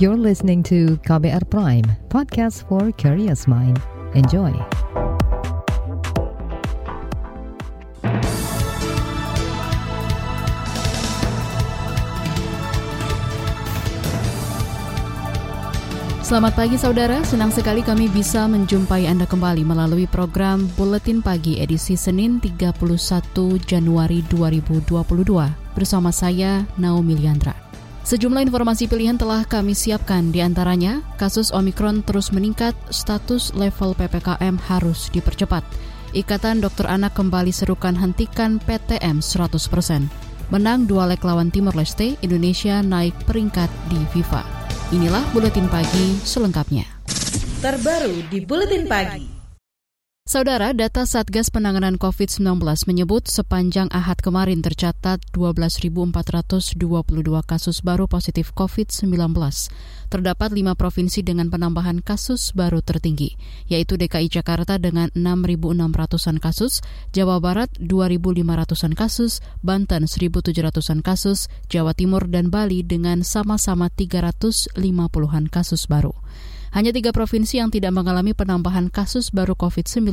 You're listening to KBR Prime, podcast for curious mind. Enjoy. Selamat pagi saudara, senang sekali kami bisa menjumpai Anda kembali melalui program Buletin Pagi edisi Senin 31 Januari 2022 bersama saya Naomi Liandra. Sejumlah informasi pilihan telah kami siapkan di antaranya kasus Omikron terus meningkat, status level PPKM harus dipercepat. Ikatan Dokter Anak kembali serukan hentikan PTM 100%. Menang dua leg lawan Timor Leste, Indonesia naik peringkat di FIFA. Inilah buletin pagi selengkapnya. Terbaru di buletin pagi. Saudara, data Satgas Penanganan COVID-19 menyebut sepanjang Ahad kemarin tercatat 12.422 kasus baru positif COVID-19. Terdapat lima provinsi dengan penambahan kasus baru tertinggi, yaitu DKI Jakarta dengan 6.600-an kasus, Jawa Barat 2.500-an kasus, Banten 1.700-an kasus, Jawa Timur dan Bali dengan sama-sama 350-an kasus baru. Hanya tiga provinsi yang tidak mengalami penambahan kasus baru COVID-19,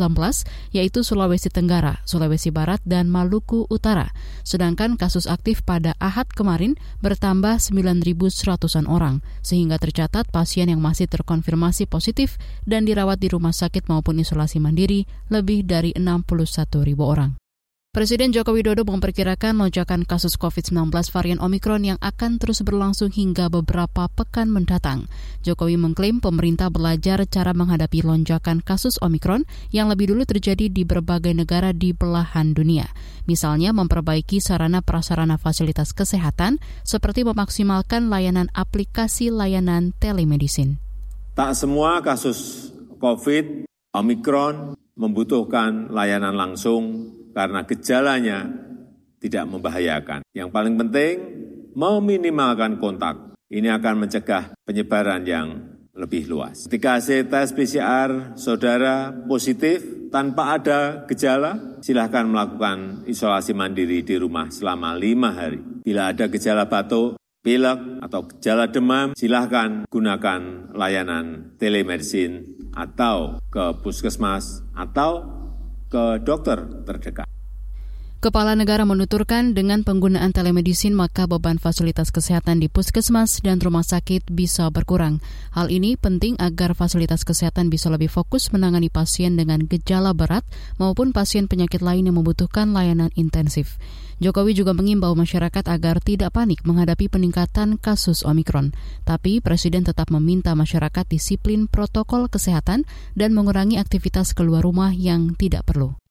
yaitu Sulawesi Tenggara, Sulawesi Barat, dan Maluku Utara. Sedangkan kasus aktif pada Ahad kemarin bertambah 9.100-an orang, sehingga tercatat pasien yang masih terkonfirmasi positif dan dirawat di rumah sakit maupun isolasi mandiri lebih dari 61.000 orang. Presiden Joko Widodo memperkirakan lonjakan kasus COVID-19 varian Omikron yang akan terus berlangsung hingga beberapa pekan mendatang. Jokowi mengklaim pemerintah belajar cara menghadapi lonjakan kasus Omikron yang lebih dulu terjadi di berbagai negara di belahan dunia. Misalnya memperbaiki sarana prasarana fasilitas kesehatan seperti memaksimalkan layanan aplikasi layanan telemedicine. Tak semua kasus COVID, Omikron membutuhkan layanan langsung karena gejalanya tidak membahayakan. Yang paling penting, meminimalkan kontak. Ini akan mencegah penyebaran yang lebih luas. Ketika hasil tes PCR saudara positif tanpa ada gejala, silahkan melakukan isolasi mandiri di rumah selama lima hari. Bila ada gejala batuk, pilek, atau gejala demam, silahkan gunakan layanan telemedicine atau ke puskesmas atau ke dokter terdekat. Kepala negara menuturkan dengan penggunaan telemedicine maka beban fasilitas kesehatan di puskesmas dan rumah sakit bisa berkurang. Hal ini penting agar fasilitas kesehatan bisa lebih fokus menangani pasien dengan gejala berat maupun pasien penyakit lain yang membutuhkan layanan intensif. Jokowi juga mengimbau masyarakat agar tidak panik menghadapi peningkatan kasus Omikron. Tapi Presiden tetap meminta masyarakat disiplin protokol kesehatan dan mengurangi aktivitas keluar rumah yang tidak perlu.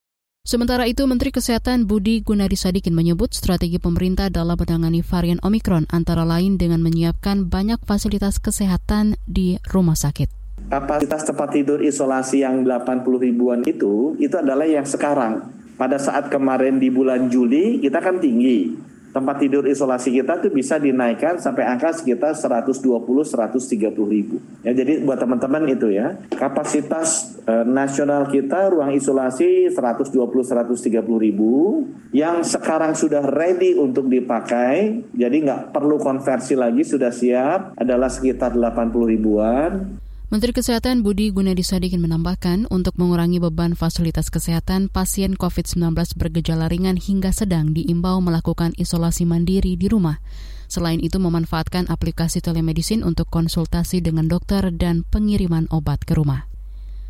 Sementara itu, Menteri Kesehatan Budi Gunadi Sadikin menyebut strategi pemerintah dalam menangani varian Omikron antara lain dengan menyiapkan banyak fasilitas kesehatan di rumah sakit. Kapasitas tempat tidur isolasi yang 80 ribuan itu, itu adalah yang sekarang. Pada saat kemarin di bulan Juli, kita kan tinggi tempat tidur isolasi kita tuh bisa dinaikkan sampai angka sekitar 120 130 ribu. Ya jadi buat teman-teman itu ya kapasitas e, nasional kita ruang isolasi 120 130 ribu yang sekarang sudah ready untuk dipakai jadi nggak perlu konversi lagi sudah siap adalah sekitar 80 ribuan. Menteri Kesehatan Budi Gunadi Sadikin menambahkan untuk mengurangi beban fasilitas kesehatan pasien COVID-19 bergejala ringan hingga sedang diimbau melakukan isolasi mandiri di rumah. Selain itu memanfaatkan aplikasi telemedicine untuk konsultasi dengan dokter dan pengiriman obat ke rumah.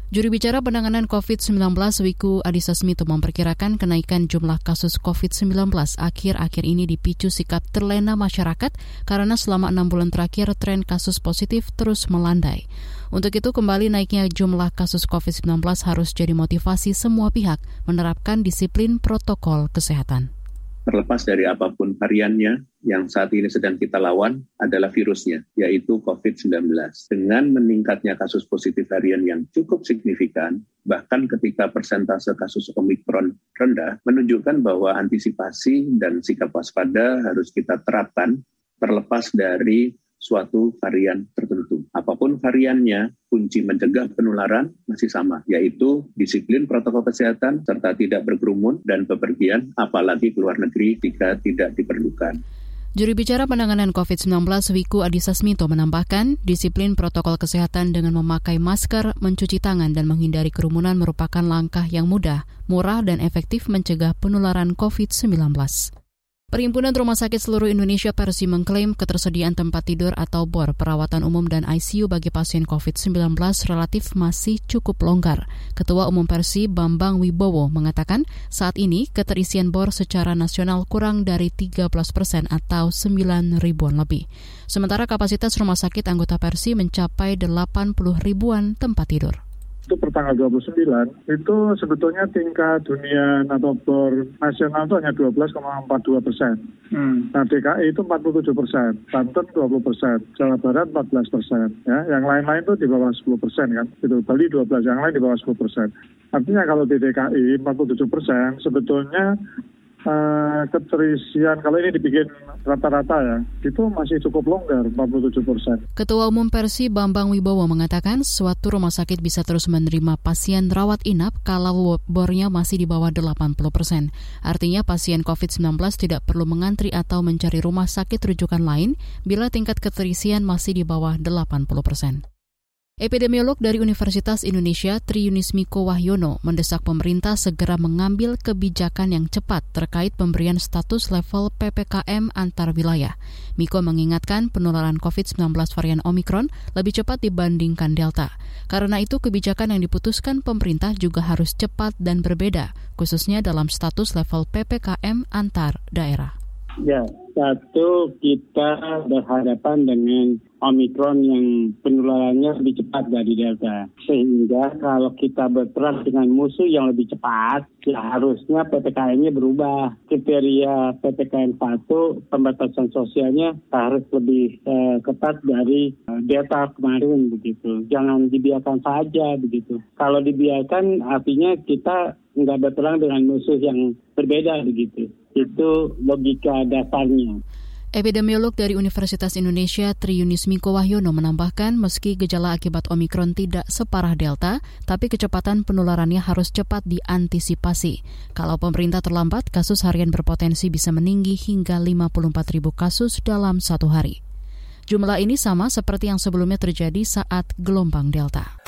Juru bicara penanganan COVID-19 Wiku Adhisa Smito memperkirakan kenaikan jumlah kasus COVID-19 akhir-akhir ini dipicu sikap terlena masyarakat karena selama enam bulan terakhir tren kasus positif terus melandai. Untuk itu kembali naiknya jumlah kasus COVID-19 harus jadi motivasi semua pihak menerapkan disiplin protokol kesehatan terlepas dari apa pun variannya yang saat ini sedang kita lawan adalah virusnya, yaitu COVID-19. Dengan meningkatnya kasus positif varian yang cukup signifikan, bahkan ketika persentase kasus Omikron rendah, menunjukkan bahwa antisipasi dan sikap waspada harus kita terapkan terlepas dari suatu varian tertentu. Apa pun variannya, kunci mencegah penularan masih sama, yaitu disiplin protokol kesehatan serta tidak berkerumun dan bepergian, apalagi keluar negeri jika tidak diperlukan. Juri bicara penanganan COVID-19 Wiku Adhisa Smito menambahkan, disiplin protokol kesehatan dengan memakai masker, mencuci tangan, dan menghindari kerumunan merupakan langkah yang mudah, murah, dan efektif mencegah penularan COVID-19. Perhimpunan Rumah Sakit Seluruh Indonesia Persi mengklaim ketersediaan tempat tidur atau BOR perawatan umum dan ICU bagi pasien COVID-19 relatif masih cukup longgar. Ketua Umum Persi Bambang Wibowo mengatakan saat ini keterisian BOR secara nasional kurang dari 13 persen atau 9 ribuan lebih. Sementara kapasitas rumah sakit anggota Persi mencapai 80 ribuan tempat tidur itu per tanggal 29 itu sebetulnya tingkat dunia atau bor nasional itu hanya 12,42 persen. Hmm. Nah DKI itu 47 persen, Banten 20 persen, Jawa Barat 14 persen. Ya, yang lain-lain itu di bawah 10 persen kan. Itu Bali 12, yang lain di bawah 10 persen. Artinya kalau di DKI 47 persen sebetulnya uh, keterisian kalau ini dibikin rata-rata ya itu masih cukup longgar 47 persen. Ketua Umum Persi Bambang Wibowo mengatakan suatu rumah sakit bisa terus menerima pasien rawat inap kalau bornya masih di bawah 80 persen. Artinya pasien COVID-19 tidak perlu mengantri atau mencari rumah sakit rujukan lain bila tingkat keterisian masih di bawah 80 persen. Epidemiolog dari Universitas Indonesia Triunis Miko Wahyono mendesak pemerintah segera mengambil kebijakan yang cepat terkait pemberian status level PPKM antar wilayah. Miko mengingatkan penularan COVID-19 varian Omikron lebih cepat dibandingkan Delta. Karena itu kebijakan yang diputuskan pemerintah juga harus cepat dan berbeda, khususnya dalam status level PPKM antar daerah. Ya, satu kita berhadapan dengan Omikron yang penularannya lebih cepat dari Delta. Sehingga kalau kita berperang dengan musuh yang lebih cepat, ya harusnya PPKM-nya berubah. Kriteria PPKM 1, pembatasan sosialnya harus lebih eh, ketat dari eh, Delta kemarin begitu. Jangan dibiarkan saja begitu. Kalau dibiarkan artinya kita nggak berperang dengan musuh yang berbeda begitu. Itu logika dasarnya. Epidemiolog dari Universitas Indonesia Triunis Miko Wahyono menambahkan meski gejala akibat Omikron tidak separah Delta, tapi kecepatan penularannya harus cepat diantisipasi. Kalau pemerintah terlambat, kasus harian berpotensi bisa meninggi hingga 54 ribu kasus dalam satu hari. Jumlah ini sama seperti yang sebelumnya terjadi saat gelombang Delta.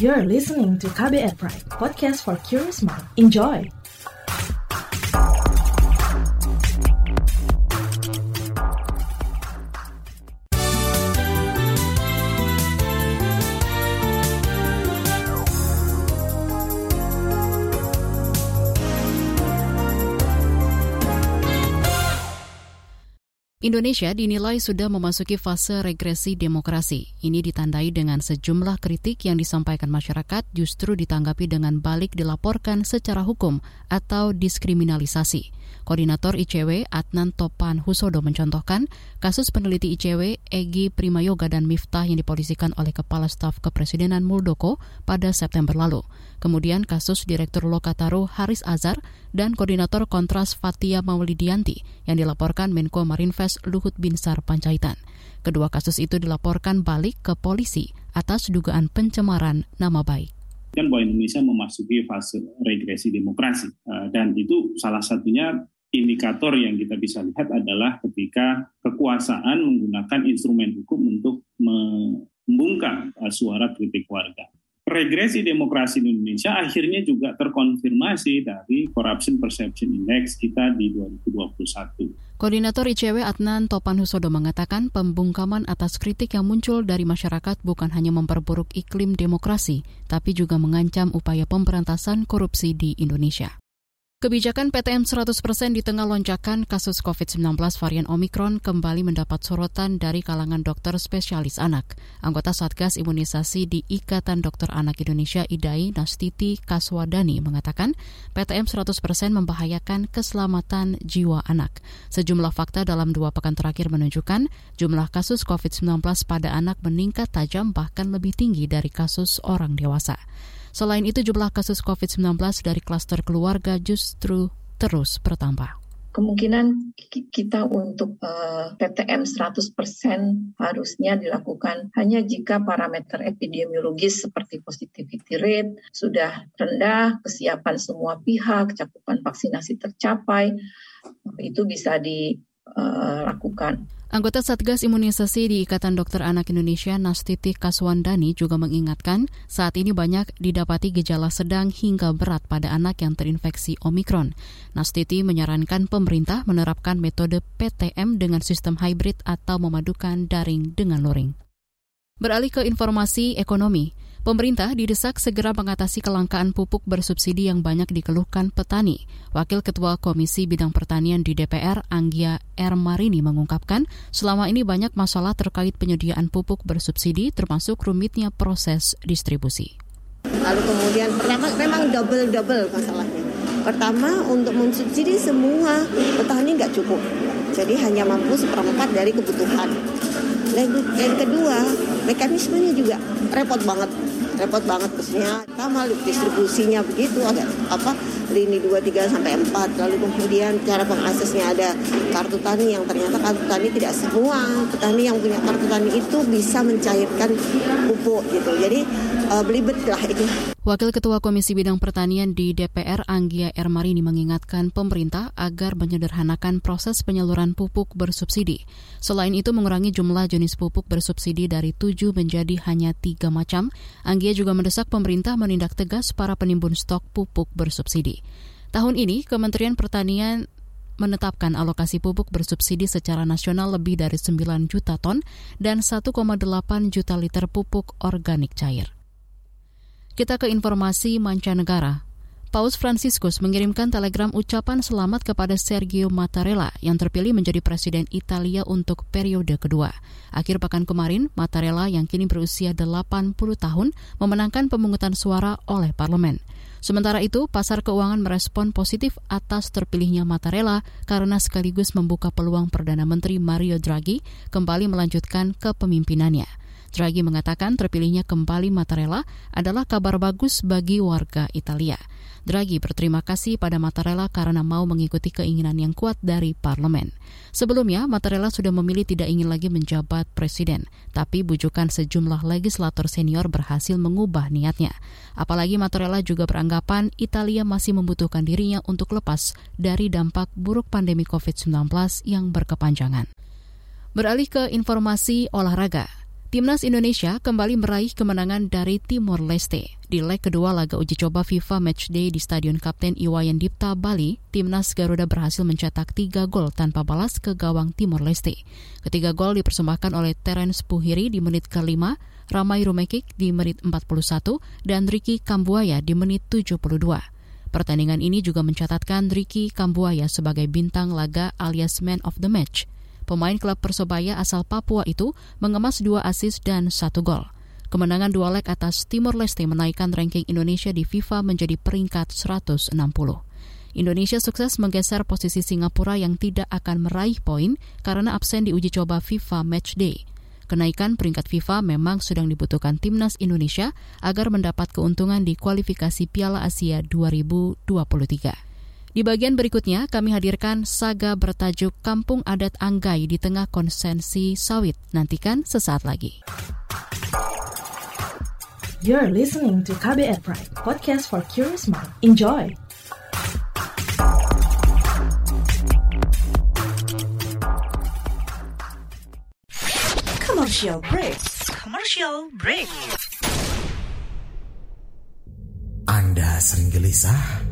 You're listening to KBR Pride, podcast for curious mind. Enjoy! Indonesia dinilai sudah memasuki fase regresi demokrasi. Ini ditandai dengan sejumlah kritik yang disampaikan masyarakat justru ditanggapi dengan balik dilaporkan secara hukum atau diskriminalisasi. Koordinator ICW Adnan Topan Husodo mencontohkan kasus peneliti ICW Egi Primayoga dan Miftah yang dipolisikan oleh Kepala Staf Kepresidenan Muldoko pada September lalu. Kemudian kasus Direktur Lokataru Haris Azhar dan Koordinator Kontras Fatia Maulidianti yang dilaporkan Menko Marinvest Luhut Binsar Panjaitan. Kedua kasus itu dilaporkan balik ke polisi atas dugaan pencemaran nama baik kan bahwa Indonesia memasuki fase regresi demokrasi eh, dan itu salah satunya indikator yang kita bisa lihat adalah ketika kekuasaan menggunakan instrumen hukum untuk membungkam uh, suara kritik warga. Regresi demokrasi di Indonesia akhirnya juga terkonfirmasi dari Corruption Perception Index kita di 2021. Koordinator ICW Adnan Topan Husodo mengatakan pembungkaman atas kritik yang muncul dari masyarakat bukan hanya memperburuk iklim demokrasi, tapi juga mengancam upaya pemberantasan korupsi di Indonesia. Kebijakan PTM 100% di tengah lonjakan kasus COVID-19 varian Omikron kembali mendapat sorotan dari kalangan dokter spesialis anak. Anggota Satgas Imunisasi di Ikatan Dokter Anak Indonesia IDAI Nastiti Kaswadani mengatakan PTM 100% membahayakan keselamatan jiwa anak. Sejumlah fakta dalam dua pekan terakhir menunjukkan jumlah kasus COVID-19 pada anak meningkat tajam bahkan lebih tinggi dari kasus orang dewasa. Selain itu, jumlah kasus COVID-19 dari klaster keluarga justru terus bertambah kemungkinan kita untuk uh, PTM 100% harusnya dilakukan hanya jika parameter epidemiologis seperti positivity rate sudah rendah, kesiapan semua pihak, cakupan vaksinasi tercapai, itu bisa dilakukan. Anggota Satgas Imunisasi di Ikatan Dokter Anak Indonesia Nastiti Kaswandani juga mengingatkan saat ini banyak didapati gejala sedang hingga berat pada anak yang terinfeksi Omikron. Nastiti menyarankan pemerintah menerapkan metode PTM dengan sistem hybrid atau memadukan daring dengan luring. Beralih ke informasi ekonomi, Pemerintah didesak segera mengatasi kelangkaan pupuk bersubsidi yang banyak dikeluhkan petani. Wakil Ketua Komisi Bidang Pertanian di DPR, Anggia R. Marini mengungkapkan, selama ini banyak masalah terkait penyediaan pupuk bersubsidi termasuk rumitnya proses distribusi. Lalu kemudian pertama memang double-double masalahnya. Pertama untuk mensubsidi semua petani nggak cukup. Jadi hanya mampu seperempat dari kebutuhan. Dan kedua, mekanismenya juga repot banget repot banget maksudnya. Sama distribusinya begitu agak apa lini 2, 3 sampai 4 lalu kemudian cara pengaksesnya ada kartu tani yang ternyata kartu tani tidak semua petani yang punya kartu tani itu bisa mencairkan pupuk gitu jadi uh, belibet lah itu Wakil Ketua Komisi Bidang Pertanian di DPR Anggia Ermarini mengingatkan pemerintah agar menyederhanakan proses penyaluran pupuk bersubsidi. Selain itu mengurangi jumlah jenis pupuk bersubsidi dari tujuh menjadi hanya tiga macam. Anggia juga mendesak pemerintah menindak tegas para penimbun stok pupuk bersubsidi. Tahun ini Kementerian Pertanian menetapkan alokasi pupuk bersubsidi secara nasional lebih dari 9 juta ton dan 1,8 juta liter pupuk organik cair. Kita ke informasi mancanegara. Paus Franciscus mengirimkan telegram ucapan selamat kepada Sergio Mattarella yang terpilih menjadi presiden Italia untuk periode kedua. Akhir pekan kemarin, Mattarella yang kini berusia 80 tahun memenangkan pemungutan suara oleh parlemen. Sementara itu, pasar keuangan merespon positif atas terpilihnya Mattarella karena sekaligus membuka peluang Perdana Menteri Mario Draghi kembali melanjutkan kepemimpinannya. Draghi mengatakan terpilihnya kembali Mattarella adalah kabar bagus bagi warga Italia. Draghi berterima kasih pada Mattarella karena mau mengikuti keinginan yang kuat dari parlemen. Sebelumnya, Mattarella sudah memilih tidak ingin lagi menjabat presiden, tapi bujukan sejumlah legislator senior berhasil mengubah niatnya. Apalagi Mattarella juga beranggapan Italia masih membutuhkan dirinya untuk lepas dari dampak buruk pandemi COVID-19 yang berkepanjangan. Beralih ke informasi olahraga. Timnas Indonesia kembali meraih kemenangan dari Timor Leste. Di leg kedua laga uji coba FIFA Matchday di Stadion Kapten Iwayan Dipta, Bali, Timnas Garuda berhasil mencetak tiga gol tanpa balas ke gawang Timor Leste. Ketiga gol dipersembahkan oleh Terence Puhiri di menit ke-5, Ramai Rumekik di menit 41, dan Ricky Kambuaya di menit 72. Pertandingan ini juga mencatatkan Ricky Kambuaya sebagai bintang laga alias man of the match. Pemain klub Persebaya asal Papua itu mengemas dua asis dan satu gol. Kemenangan dua leg atas Timor Leste menaikkan ranking Indonesia di FIFA menjadi peringkat 160. Indonesia sukses menggeser posisi Singapura yang tidak akan meraih poin karena absen di uji coba FIFA Matchday. Kenaikan peringkat FIFA memang sedang dibutuhkan timnas Indonesia agar mendapat keuntungan di kualifikasi Piala Asia 2023. Di bagian berikutnya, kami hadirkan saga bertajuk Kampung Adat Anggai di tengah konsensi sawit. Nantikan sesaat lagi. You're listening to KBR Pride, podcast for curious mind. Enjoy! Commercial break. Commercial break. Anda sering gelisah?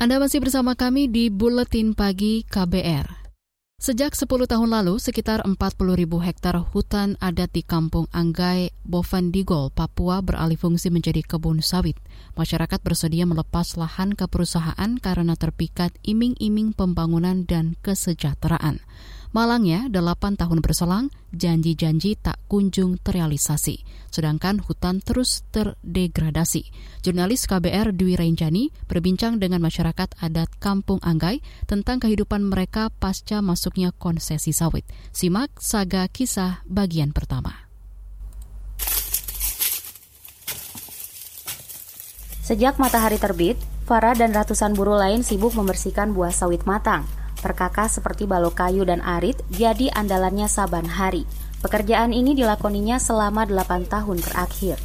Anda masih bersama kami di Buletin Pagi KBR. Sejak 10 tahun lalu, sekitar 40 ribu hektar hutan adat di Kampung Anggai, Bovendigol, Papua beralih fungsi menjadi kebun sawit. Masyarakat bersedia melepas lahan ke perusahaan karena terpikat iming-iming pembangunan dan kesejahteraan. Malangnya, delapan tahun berselang, janji-janji tak kunjung terrealisasi, sedangkan hutan terus terdegradasi. Jurnalis KBR Dwi Renjani berbincang dengan masyarakat adat Kampung Anggai tentang kehidupan mereka pasca masuknya konsesi sawit. Simak saga kisah bagian pertama. Sejak matahari terbit, Farah dan ratusan buruh lain sibuk membersihkan buah sawit matang – Perkakas seperti balok kayu dan arit jadi andalannya saban hari. Pekerjaan ini dilakoninya selama 8 tahun terakhir.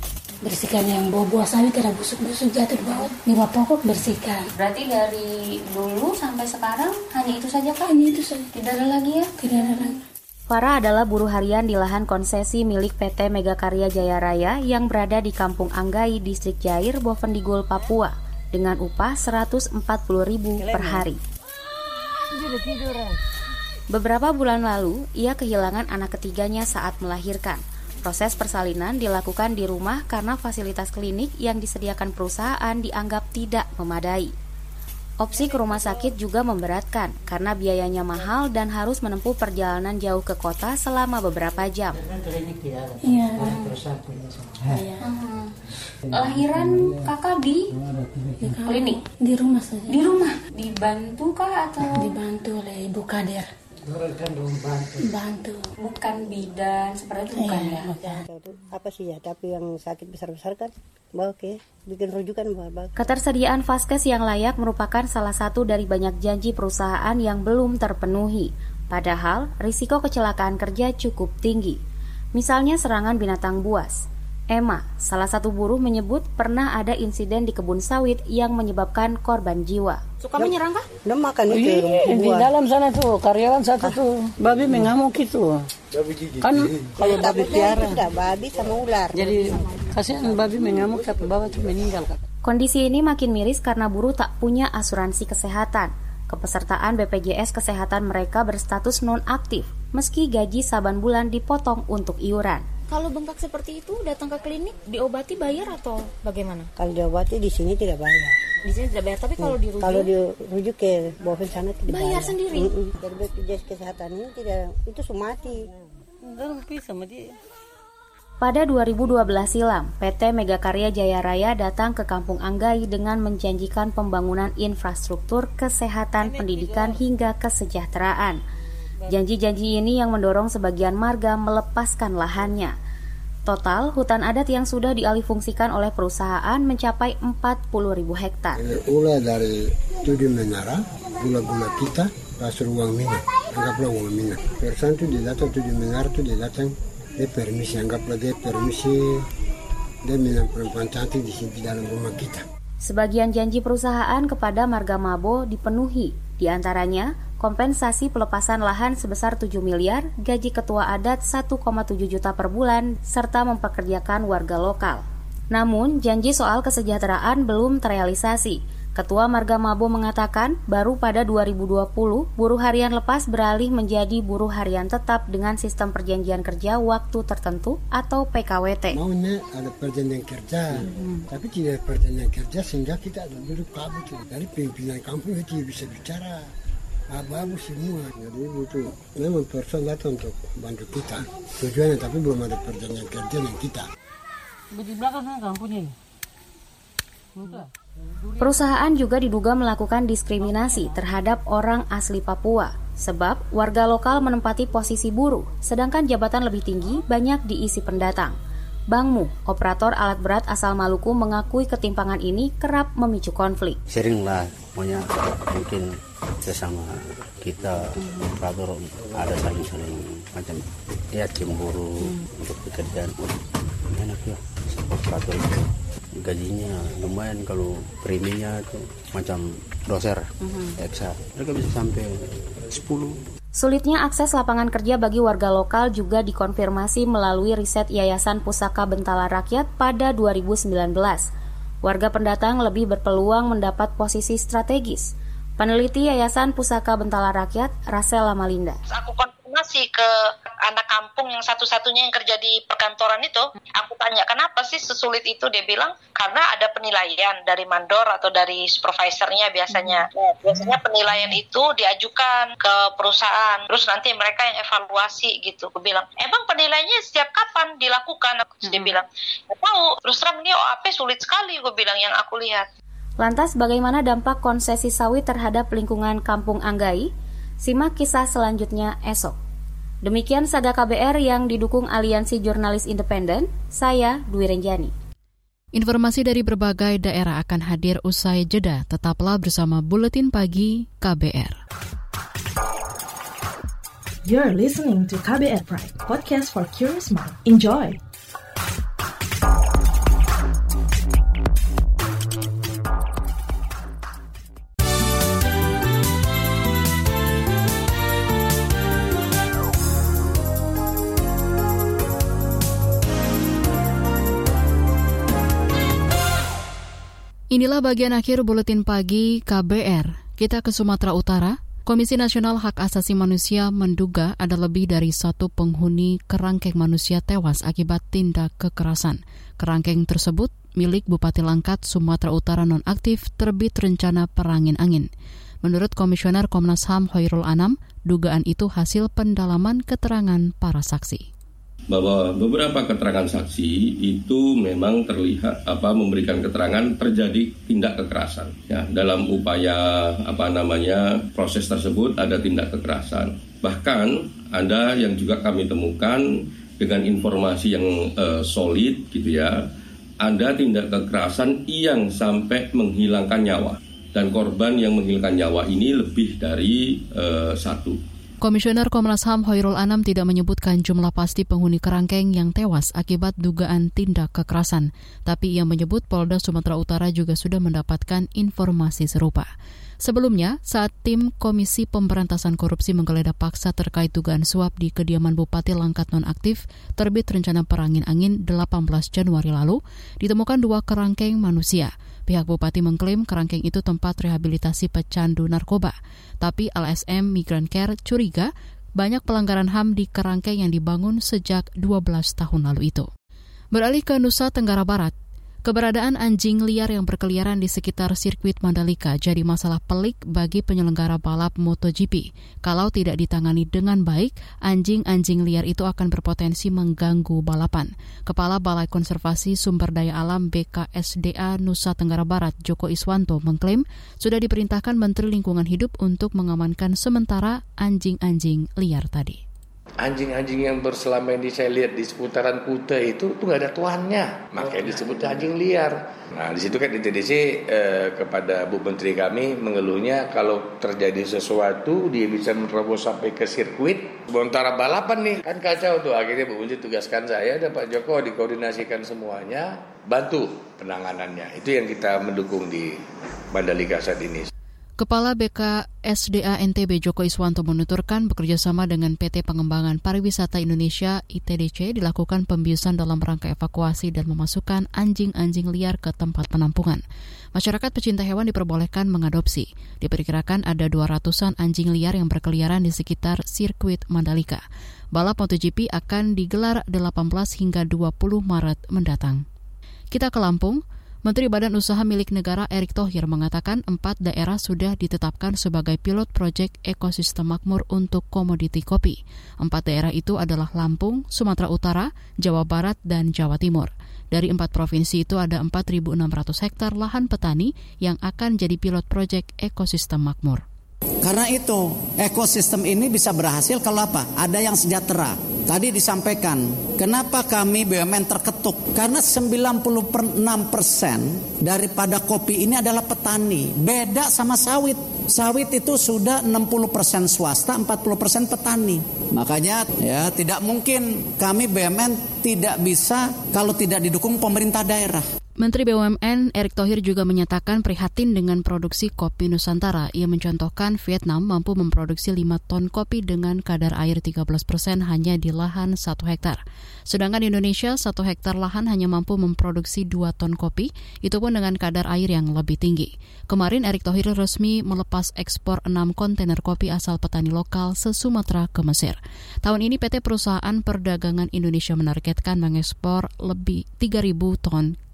Bersihkan yang buah-buah sawit ada busuk-busuk jatuh di bawah. Lima pokok bersihkan. Berarti dari dulu sampai sekarang hanya itu saja kan? Hanya itu saja. Tidak ada lagi ya? Tidak ada lagi. Farah adalah buruh harian di lahan konsesi milik PT Megakarya Jaya Raya yang berada di Kampung Anggai, Distrik Jair, Bovendigul, Papua, dengan upah Rp140.000 per hari. Beberapa bulan lalu, ia kehilangan anak ketiganya saat melahirkan. Proses persalinan dilakukan di rumah karena fasilitas klinik yang disediakan perusahaan dianggap tidak memadai. Opsi ke rumah sakit juga memberatkan karena biayanya mahal dan harus menempuh perjalanan jauh ke kota selama beberapa jam. Iya. iya. Lahiran kakak di klinik? Di rumah saja. Di rumah? Dibantu kah atau? Dibantu oleh Ibu Kader. Bantu. Bukan bidan seperti itu bukan Iya, ya? Apa sih ya? Tapi yang sakit besar-besar kan, bawa ke bikin rujukan bawa. Ketersediaan vaskes yang layak merupakan salah satu dari banyak janji perusahaan yang belum terpenuhi. Padahal, risiko kecelakaan kerja cukup tinggi. Misalnya serangan binatang buas. Emma, salah satu buruh menyebut pernah ada insiden di kebun sawit yang menyebabkan korban jiwa. Suka menyerang kah? Udah makan itu. Iya, di dalam sana tuh karyawan satu tuh babi mengamuk itu. Kan Kalau babi piara. Tidak, babi sama ular. Jadi kasihan babi mengamuk tapi bawa tuh meninggal kak. Kondisi ini makin miris karena buruh tak punya asuransi kesehatan. Kepesertaan BPJS Kesehatan mereka berstatus non-aktif, meski gaji saban bulan dipotong untuk iuran. Kalau bengkak seperti itu datang ke klinik diobati bayar atau bagaimana? Kalau diobati di sini tidak bayar. Di sini tidak bayar, tapi kalau dirujuk Kalau dirujuk ke Boven sana tidak Bayar sendiri? Mm-mm. Dari BPJS Kesehatan ini tidak, itu sumati. sama dia. Pada 2012 silam, PT Megakarya Jaya Raya datang ke Kampung Anggai dengan menjanjikan pembangunan infrastruktur, kesehatan, pendidikan, hingga kesejahteraan. Janji-janji ini yang mendorong sebagian marga melepaskan lahannya. Total, hutan adat yang sudah dialihfungsikan oleh perusahaan mencapai 40 ribu hektar. Ula dari tujuh menara, gula-gula kita, pasar uang minyak. Anggaplah uang minyak. Persan itu dia datang tujuh menara itu dia datang, dia permisi, anggaplah dia permisi, dia minang perempuan cantik di sini di dalam rumah kita. Sebagian janji perusahaan kepada Marga Mabo dipenuhi, di antaranya kompensasi pelepasan lahan sebesar 7 miliar, gaji ketua adat 1,7 juta per bulan, serta mempekerjakan warga lokal. Namun, janji soal kesejahteraan belum terrealisasi. Ketua Marga Mabo mengatakan, baru pada 2020, buruh harian lepas beralih menjadi buruh harian tetap dengan sistem perjanjian kerja waktu tertentu atau PKWT. Maunya ada perjanjian kerja, hmm. tapi tidak ada perjanjian kerja sehingga kita ada duduk kabut. Dari pimpinan kampung itu bisa bicara abu-abu semua. Jadi itu memang person datang untuk bantu kita. Tujuannya tapi belum ada perjanjian kerja yang kita. Di belakang kampung ini. Perusahaan juga diduga melakukan diskriminasi terhadap orang asli Papua, sebab warga lokal menempati posisi buruh, sedangkan jabatan lebih tinggi banyak diisi pendatang. Bang Mu, operator alat berat asal Maluku mengakui ketimpangan ini kerap memicu konflik. Seringlah, maunya mungkin sesama kita operator ada saling-saling macam ya cemburu hmm. untuk pekerjaan enak ya operator itu gajinya lumayan kalau priminya itu macam doser mm-hmm. eksa mereka bisa sampai 10 Sulitnya akses lapangan kerja bagi warga lokal juga dikonfirmasi melalui riset Yayasan Pusaka Bentala Rakyat pada 2019. Warga pendatang lebih berpeluang mendapat posisi strategis. Peneliti Yayasan Pusaka Bentala Rakyat, Rasela Malinda. Aku konfirmasi ke anak kampung yang satu-satunya yang kerja di perkantoran itu, aku tanya kenapa sih sesulit itu? Dia bilang karena ada penilaian dari mandor atau dari supervisornya biasanya. Nah, biasanya penilaian itu diajukan ke perusahaan, terus nanti mereka yang evaluasi gitu. Aku bilang, emang penilaiannya setiap kapan dilakukan? Terus dia bilang, nggak tahu. Terus terang dia OAP sulit sekali, gue bilang yang aku lihat. Lantas bagaimana dampak konsesi sawit terhadap lingkungan Kampung Anggai? Simak kisah selanjutnya esok. Demikian Saga KBR yang didukung Aliansi Jurnalis Independen, saya Dwi Renjani. Informasi dari berbagai daerah akan hadir usai jeda. Tetaplah bersama Buletin Pagi KBR. You're listening to KBR Pride, podcast for curious mind. Enjoy! Inilah bagian akhir buletin pagi KBR. Kita ke Sumatera Utara. Komisi Nasional Hak Asasi Manusia menduga ada lebih dari satu penghuni kerangkeng manusia tewas akibat tindak kekerasan. Kerangkeng tersebut milik Bupati Langkat, Sumatera Utara nonaktif terbit rencana perangin angin. Menurut Komisioner Komnas HAM Hoirul Anam, dugaan itu hasil pendalaman keterangan para saksi bahwa beberapa keterangan saksi itu memang terlihat apa memberikan keterangan terjadi tindak kekerasan. Ya dalam upaya apa namanya proses tersebut ada tindak kekerasan. Bahkan ada yang juga kami temukan dengan informasi yang uh, solid gitu ya ada tindak kekerasan yang sampai menghilangkan nyawa. Dan korban yang menghilangkan nyawa ini lebih dari uh, satu Komisioner Komnas HAM Hoirul Anam tidak menyebutkan jumlah pasti penghuni kerangkeng yang tewas akibat dugaan tindak kekerasan, tapi ia menyebut Polda Sumatera Utara juga sudah mendapatkan informasi serupa. Sebelumnya, saat tim Komisi Pemberantasan Korupsi menggeledah paksa terkait dugaan suap di kediaman Bupati Langkat nonaktif terbit rencana perangin angin 18 Januari lalu, ditemukan dua kerangkeng manusia. Pihak Bupati mengklaim kerangkeng itu tempat rehabilitasi pecandu narkoba. Tapi LSM Migrant Care curiga banyak pelanggaran HAM di kerangkeng yang dibangun sejak 12 tahun lalu itu. Beralih ke Nusa Tenggara Barat, Keberadaan anjing liar yang berkeliaran di sekitar sirkuit Mandalika jadi masalah pelik bagi penyelenggara balap MotoGP. Kalau tidak ditangani dengan baik, anjing-anjing liar itu akan berpotensi mengganggu balapan. Kepala Balai Konservasi Sumber Daya Alam BKSDA Nusa Tenggara Barat, Joko Iswanto, mengklaim sudah diperintahkan Menteri Lingkungan Hidup untuk mengamankan sementara anjing-anjing liar tadi anjing-anjing yang berselama ini saya lihat di seputaran Kuta itu tuh nggak ada tuannya, makanya oh, disebut anjing liar. Nah di situ kan di TDC eh, kepada Bu Menteri kami mengeluhnya kalau terjadi sesuatu dia bisa menerobos sampai ke sirkuit, bontara balapan nih kan kacau tuh. Akhirnya Bu Menteri tugaskan saya dan Pak Joko dikoordinasikan semuanya, bantu penanganannya. Itu yang kita mendukung di Mandalika saat ini. Kepala BKSDA NTB Joko Iswanto menuturkan bekerjasama dengan PT Pengembangan Pariwisata Indonesia ITDC dilakukan pembiusan dalam rangka evakuasi dan memasukkan anjing-anjing liar ke tempat penampungan. Masyarakat pecinta hewan diperbolehkan mengadopsi. Diperkirakan ada 200-an anjing liar yang berkeliaran di sekitar sirkuit Mandalika. Balap MotoGP akan digelar 18 hingga 20 Maret mendatang. Kita ke Lampung. Menteri Badan Usaha Milik Negara Erick Thohir mengatakan empat daerah sudah ditetapkan sebagai pilot proyek ekosistem makmur untuk komoditi kopi. Empat daerah itu adalah Lampung, Sumatera Utara, Jawa Barat, dan Jawa Timur. Dari empat provinsi itu ada 4.600 hektar lahan petani yang akan jadi pilot proyek ekosistem makmur. Karena itu ekosistem ini bisa berhasil kalau apa? Ada yang sejahtera. Tadi disampaikan, kenapa kami BUMN terketuk? Karena 96% daripada kopi ini adalah petani. Beda sama sawit. Sawit itu sudah 60% swasta, 40% petani. Makanya ya tidak mungkin kami BUMN tidak bisa kalau tidak didukung pemerintah daerah. Menteri BUMN Erick Thohir juga menyatakan prihatin dengan produksi kopi Nusantara. Ia mencontohkan Vietnam mampu memproduksi 5 ton kopi dengan kadar air 13 persen hanya di lahan 1 hektar. Sedangkan Indonesia 1 hektar lahan hanya mampu memproduksi 2 ton kopi, itu pun dengan kadar air yang lebih tinggi. Kemarin Erick Thohir resmi melepas ekspor 6 kontainer kopi asal petani lokal se-Sumatera ke Mesir. Tahun ini PT Perusahaan Perdagangan Indonesia menargetkan mengekspor lebih 3.000 ton